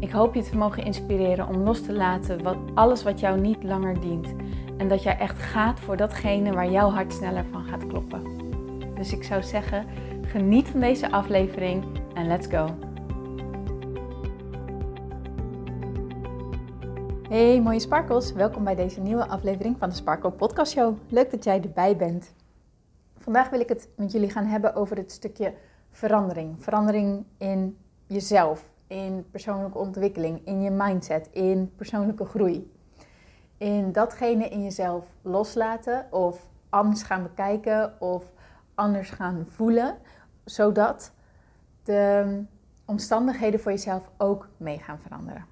Ik hoop je te mogen inspireren om los te laten wat, alles wat jou niet langer dient. En dat jij echt gaat voor datgene waar jouw hart sneller van gaat kloppen. Dus ik zou zeggen, geniet van deze aflevering en let's go. Hey mooie sparkles, welkom bij deze nieuwe aflevering van de Sparkle Podcast Show. Leuk dat jij erbij bent. Vandaag wil ik het met jullie gaan hebben over het stukje verandering. Verandering in jezelf, in persoonlijke ontwikkeling, in je mindset, in persoonlijke groei. In datgene in jezelf loslaten of anders gaan bekijken of anders gaan voelen, zodat de omstandigheden voor jezelf ook mee gaan veranderen.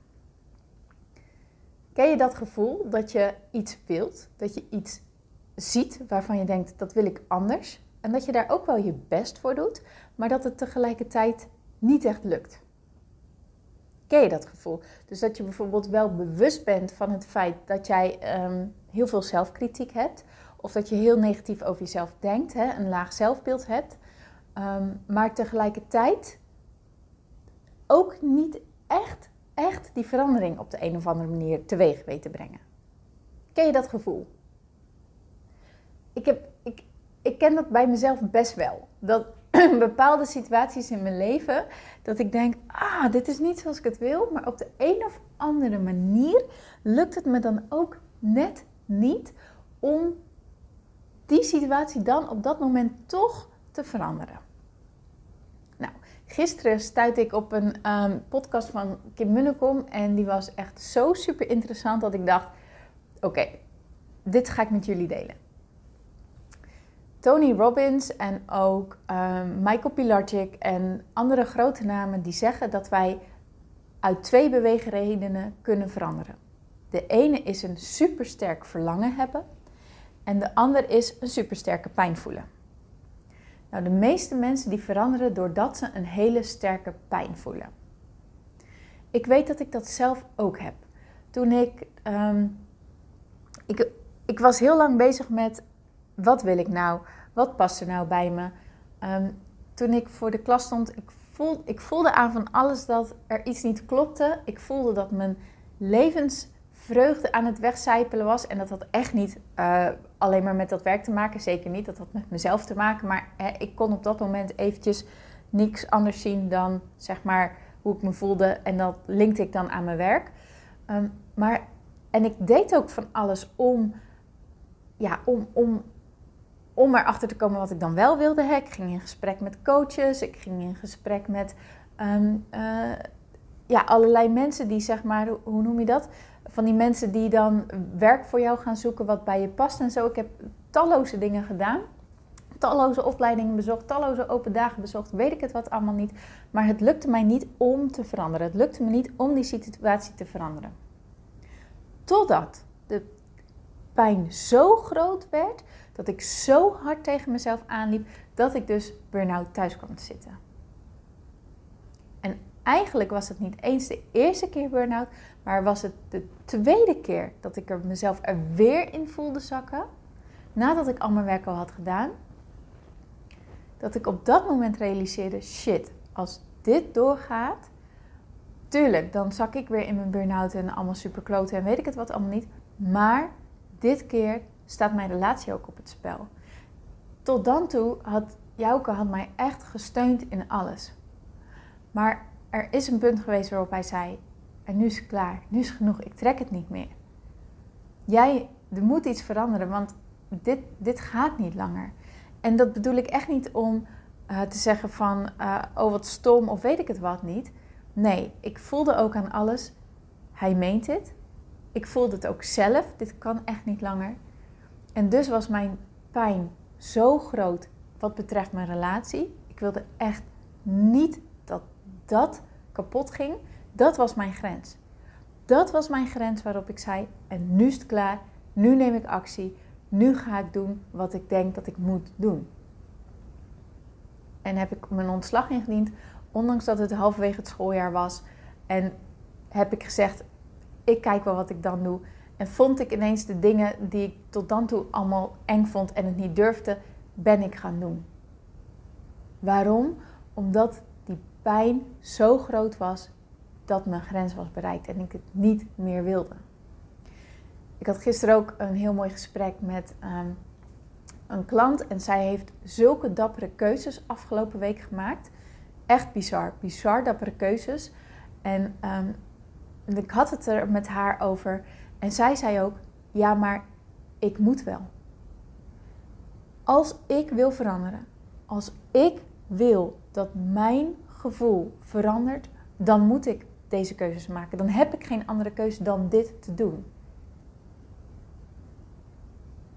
Ken je dat gevoel dat je iets wilt, dat je iets ziet waarvan je denkt dat wil ik anders en dat je daar ook wel je best voor doet, maar dat het tegelijkertijd niet echt lukt? Ken je dat gevoel? Dus dat je bijvoorbeeld wel bewust bent van het feit dat jij ehm, heel veel zelfkritiek hebt. Of dat je heel negatief over jezelf denkt, hè, een laag zelfbeeld hebt. Ehm, maar tegelijkertijd ook niet echt, echt die verandering op de een of andere manier teweeg weet te brengen. Ken je dat gevoel? Ik, heb, ik, ik ken dat bij mezelf best wel. Dat bepaalde situaties in mijn leven dat ik denk, ah, dit is niet zoals ik het wil, maar op de een of andere manier lukt het me dan ook net niet om die situatie dan op dat moment toch te veranderen. Nou, gisteren stuitte ik op een ehm, podcast van Kim Munnekom en die was echt zo super interessant dat ik dacht, oké, dit ga ik met jullie delen. Tony Robbins en ook um, Michael Pilarczyk en andere grote namen die zeggen dat wij uit twee beweegredenen kunnen veranderen. De ene is een supersterk verlangen hebben en de ander is een supersterke pijn voelen. Nou, de meeste mensen die veranderen doordat ze een hele sterke pijn voelen. Ik weet dat ik dat zelf ook heb. Toen ik, um, ik, ik was heel lang bezig met wat wil ik nou? Wat past er nou bij me? Ehm, toen ik voor de klas stond, ik voelde, ik voelde aan van alles dat er iets niet klopte. Ik voelde dat mijn levensvreugde aan het wegcijpelen was. En dat had echt niet uh, alleen maar met dat werk te maken. Zeker niet, dat had met mezelf te maken. Maar hè, ik kon op dat moment eventjes niks anders zien dan zeg maar hoe ik me voelde. En dat linkte ik dan aan mijn werk. Um, maar, en ik deed ook van alles om, ja, om, om om erachter te komen wat ik dan wel wilde. Ik ging in gesprek met coaches, ik ging in gesprek met ehm, eh, ja, allerlei mensen die, zeg maar, hoe noem je dat? Van die mensen die dan werk voor jou gaan zoeken wat bij je past en zo. Ik heb talloze dingen gedaan. Talloze opleidingen bezocht, talloze open dagen bezocht, weet ik het wat allemaal niet. Maar het lukte mij niet om te veranderen. Het lukte me niet om die situatie te veranderen. Totdat de pijn zo groot werd dat ik zo hard tegen mezelf aanliep dat ik dus burn-out thuis kwam te zitten. En eigenlijk was het niet eens de eerste keer burn-out, maar was het de tweede keer dat ik er mezelf er weer in voelde zakken. Nadat ik al mijn werk al had gedaan. Dat ik op dat moment realiseerde: shit, als dit doorgaat. Tuurlijk, dan zak ik weer in mijn burn-out en allemaal superkloten en weet ik het wat allemaal niet. Maar dit keer staat mijn relatie ook op het spel. Tot dan toe had Jouke had mij echt gesteund in alles. Maar er is een punt geweest waarop hij zei: En nu is het klaar, nu is het genoeg, ik trek het niet meer. Jij, er moet iets veranderen, want dit, dit gaat niet langer. En dat bedoel ik echt niet om uh, te zeggen van, uh, oh wat stom of weet ik het wat niet. Nee, ik voelde ook aan alles, hij meent dit. Ik voelde het ook zelf, dit kan echt niet langer. En dus was mijn pijn zo groot wat betreft mijn relatie. Ik wilde echt niet dat dat kapot ging. Dat was mijn grens. Dat was mijn grens waarop ik zei: en nu is het klaar, nu neem ik actie, nu ga ik doen wat ik denk dat ik moet doen. En heb ik mijn ontslag ingediend, ondanks dat het halverwege het schooljaar was. En heb ik gezegd: ik kijk wel wat ik dan doe. En vond ik ineens de dingen die ik tot dan toe allemaal eng vond en het niet durfde, ben ik gaan doen. Waarom? Omdat die pijn zo groot was dat mijn grens was bereikt en ik het niet meer wilde. Ik had gisteren ook een heel mooi gesprek met um, een klant en zij heeft zulke dappere keuzes afgelopen week gemaakt. Echt bizar, bizar dappere keuzes. En um, ik had het er met haar over en zij zei ook: Ja, maar ik moet wel. Als ik wil veranderen, als ik wil dat mijn gevoel verandert, dan moet ik deze keuzes maken. Dan heb ik geen andere keuze dan dit te doen.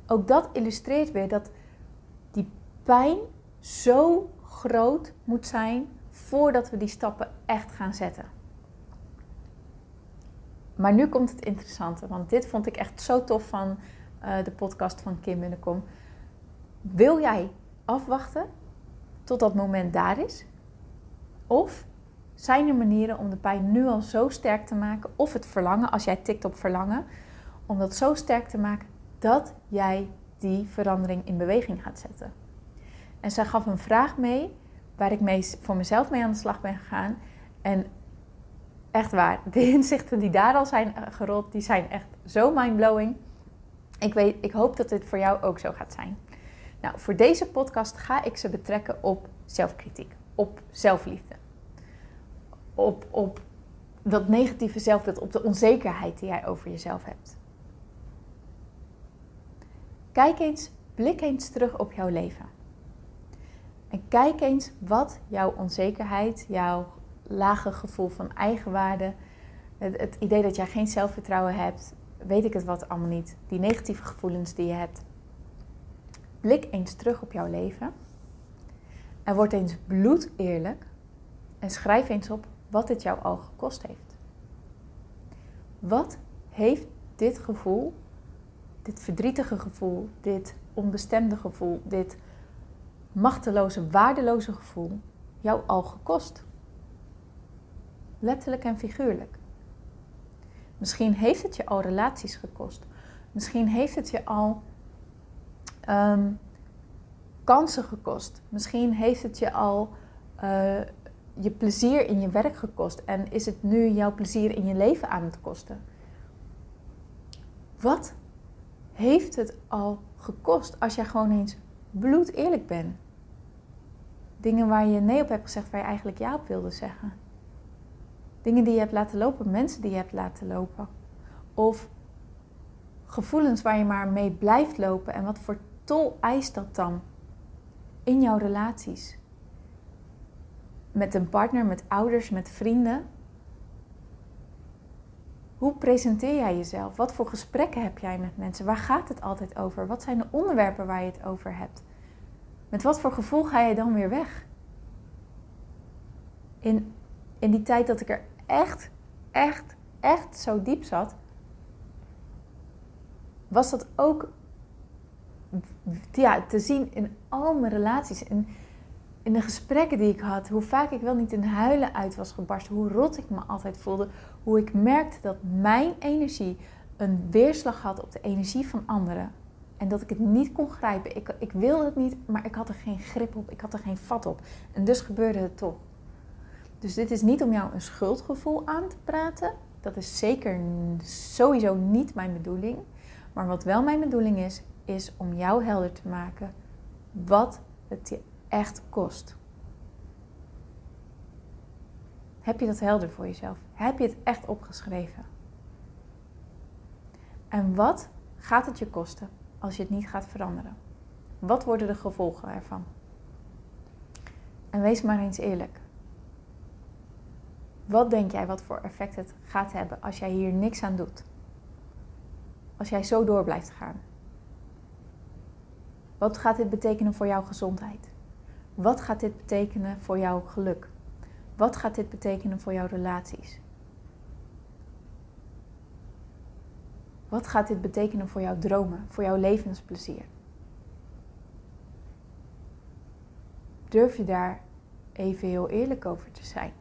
Ook dat illustreert weer dat die pijn zo groot moet zijn voordat we die stappen echt gaan zetten. Maar nu komt het interessante, want dit vond ik echt zo tof van uh, de podcast van Kim Binnenkom. Wil jij afwachten tot dat moment daar is? Of zijn er manieren om de pijn nu al zo sterk te maken, of het verlangen, als jij tikt op verlangen, om dat zo sterk te maken dat jij die verandering in beweging gaat zetten? En zij gaf een vraag mee waar ik mee, voor mezelf mee aan de slag ben gegaan. En echt waar, de inzichten die daar al zijn eh, gerold, die zijn echt zo mindblowing. Ik, weet, ik hoop dat dit voor jou ook zo gaat zijn. Nou, voor deze podcast ga ik ze betrekken op zelfkritiek, op zelfliefde. Op, op dat negatieve zelfbeeld, op de onzekerheid die jij over jezelf hebt. Kijk eens, blik eens terug op jouw leven. En kijk eens wat jouw onzekerheid, jouw lage gevoel van eigenwaarde, het, het idee dat jij geen zelfvertrouwen hebt, weet ik het wat allemaal niet, die negatieve gevoelens die je hebt. Blik eens terug op jouw leven en word eens bloed eerlijk en schrijf eens op wat het jou al gekost heeft. Wat heeft dit gevoel, dit verdrietige gevoel, dit onbestemde gevoel, dit machteloze, waardeloze gevoel jou al gekost? Letterlijk en figuurlijk. Misschien heeft het je al relaties gekost. Misschien heeft het je al um, kansen gekost. Misschien heeft het je al uh, je plezier in je werk gekost. En is het nu jouw plezier in je leven aan het kosten? Wat heeft het al gekost als jij gewoon eens bloed eerlijk bent? Dingen waar je nee op hebt gezegd, waar je eigenlijk ja op wilde zeggen. Dingen die je hebt laten lopen, mensen die je hebt laten lopen. Of gevoelens waar je maar mee blijft lopen en wat voor tol eist dat dan in jouw relaties? Met een partner, met ouders, met vrienden? Hoe presenteer jij jezelf? Wat voor gesprekken heb jij met mensen? Waar gaat het altijd over? Wat zijn de onderwerpen waar je het over hebt? Met wat voor gevoel ga je dan weer weg? In, in die tijd dat ik er echt, echt, echt zo diep zat, was dat ook ja, te zien in al mijn relaties. In, in de gesprekken die ik had. Hoe vaak ik wel niet in huilen uit was gebarsten. Hoe rot ik me altijd voelde. Hoe ik merkte dat mijn energie een weerslag had op de energie van anderen. En dat ik het niet kon grijpen. Ik, ik wilde het niet, maar ik had er geen grip op. Ik had er geen vat op. En dus gebeurde het toch. Dus dit is niet om jou een schuldgevoel aan te praten. Dat is zeker sowieso niet mijn bedoeling. Maar wat wel mijn bedoeling is, is om jou helder te maken wat het je echt kost. Heb je dat helder voor jezelf? Heb je het echt opgeschreven? En wat gaat het je kosten als je het niet gaat veranderen? Wat worden de gevolgen ervan? En wees maar eens eerlijk. Wat denk jij wat voor effect het gaat hebben als jij hier niks aan doet? Als jij zo door blijft gaan? Wat gaat dit betekenen voor jouw gezondheid? Wat gaat dit betekenen voor jouw geluk? Wat gaat dit betekenen voor jouw relaties? Wat gaat dit betekenen voor jouw dromen, voor jouw levensplezier? Durf je daar even heel eerlijk over te zijn?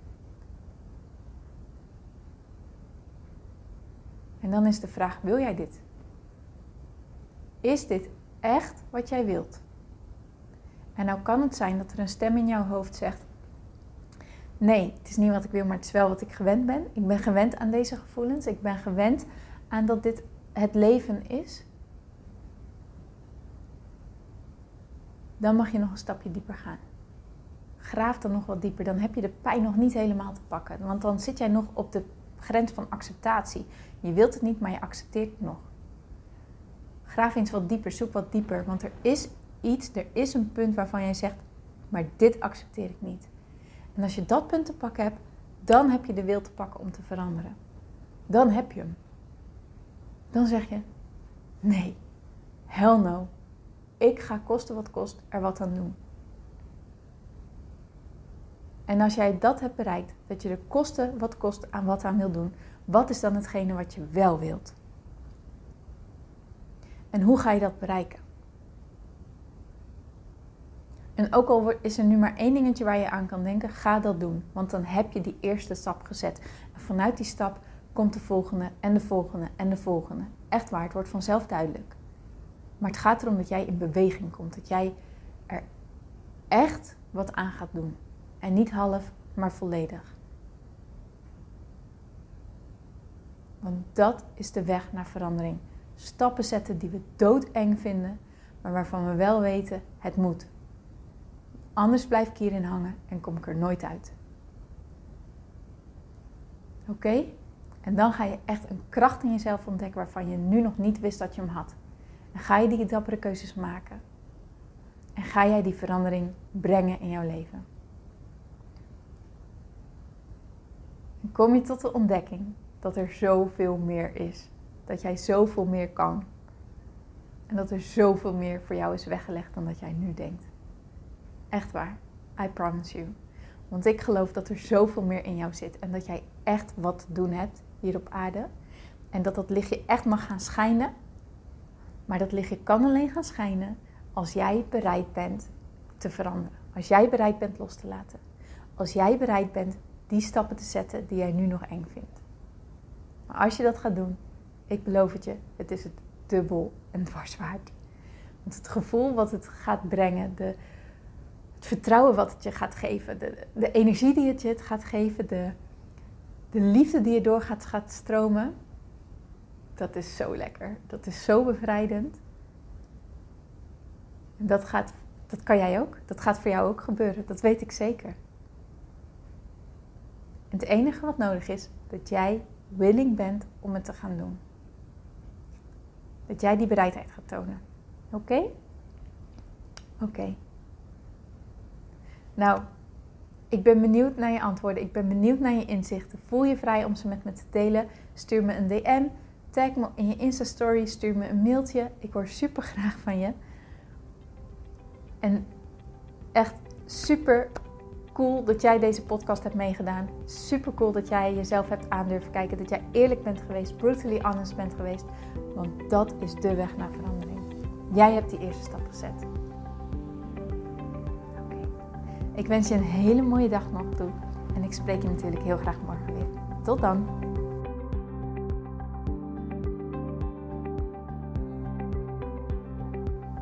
En dan is de vraag: wil jij dit? Is dit echt wat jij wilt? En nou kan het zijn dat er een stem in jouw hoofd zegt: Nee, het is niet wat ik wil, maar het is wel wat ik gewend ben. Ik ben gewend aan deze gevoelens. Ik ben gewend aan dat dit het leven is. Dan mag je nog een stapje dieper gaan. Graaf dan nog wat dieper. Dan heb je de pijn nog niet helemaal te pakken. Want dan zit jij nog op de grens van acceptatie. Je wilt het niet, maar je accepteert het nog. Graaf eens wat dieper, zoek wat dieper. Want er is iets, er is een punt waarvan jij zegt, maar dit accepteer ik niet. En als je dat punt te pakken hebt, dan heb je de wil te pakken om te veranderen. Dan heb je hem. Dan zeg je, nee, hell no. Ik ga kosten wat kost er wat aan doen. En als jij dat hebt bereikt, dat je de kosten wat kost aan wat aan wil doen, wat is dan hetgene wat je wel wilt? En hoe ga je dat bereiken? En ook al is er nu maar één dingetje waar je aan kan denken, ga dat doen. Want dan heb je die eerste stap gezet. En vanuit die stap komt de volgende en de volgende en de volgende. Echt waar, het wordt vanzelf duidelijk. Maar het gaat erom dat jij in beweging komt. Dat jij er echt wat aan gaat doen. En niet half, maar volledig. Want dat is de weg naar verandering. Stappen zetten die we doodeng vinden, maar waarvan we wel weten het moet. Anders blijf ik hierin hangen en kom ik er nooit uit. Oké? En dan ga je echt een kracht in jezelf ontdekken waarvan je nu nog niet wist dat je hem had. En ga je die dappere keuzes maken. En ga jij die verandering brengen in jouw leven. Kom je tot de ontdekking dat er zoveel meer is. Dat jij zoveel meer kan. En dat er zoveel meer voor jou is weggelegd dan dat jij nu denkt. Echt waar. I promise you. Want ik geloof dat er zoveel meer in jou zit en dat jij echt wat te doen hebt hier op aarde. En dat dat lichtje echt mag gaan schijnen. Maar dat lichtje kan alleen gaan schijnen als jij bereid bent te veranderen. Als jij bereid bent los te laten. Als jij bereid bent die stappen te zetten die jij nu nog eng vindt. Maar als je dat gaat doen, ik beloof het je, het is het dubbel en dwars waard. Want het gevoel wat het gaat brengen, de, het vertrouwen wat het je gaat geven, de, de energie die het je gaat geven, de, de liefde die je door gaat, gaat stromen, dat is zo lekker. Dat is zo bevrijdend. En dat, gaat, dat kan jij ook. Dat gaat voor jou ook gebeuren. Dat weet ik zeker. Het enige wat nodig is, dat jij willing bent om het te gaan doen. Dat jij die bereidheid gaat tonen. Oké? Oké. Nou, ik ben benieuwd naar je antwoorden. Ik ben benieuwd naar je inzichten. Voel je vrij om ze met me te delen. Stuur me een DM. Tag me in je Insta-story. Stuur me een mailtje. Ik hoor super graag van je. En echt super cool dat jij deze podcast hebt meegedaan. Super cool dat jij jezelf hebt aandurven kijken. Dat jij eerlijk bent geweest. Brutally honest bent geweest. Want dat is de weg naar verandering. Jij hebt die eerste stap gezet. Ik wens je een hele mooie dag nog toe. En ik spreek je natuurlijk heel graag morgen weer. Tot dan!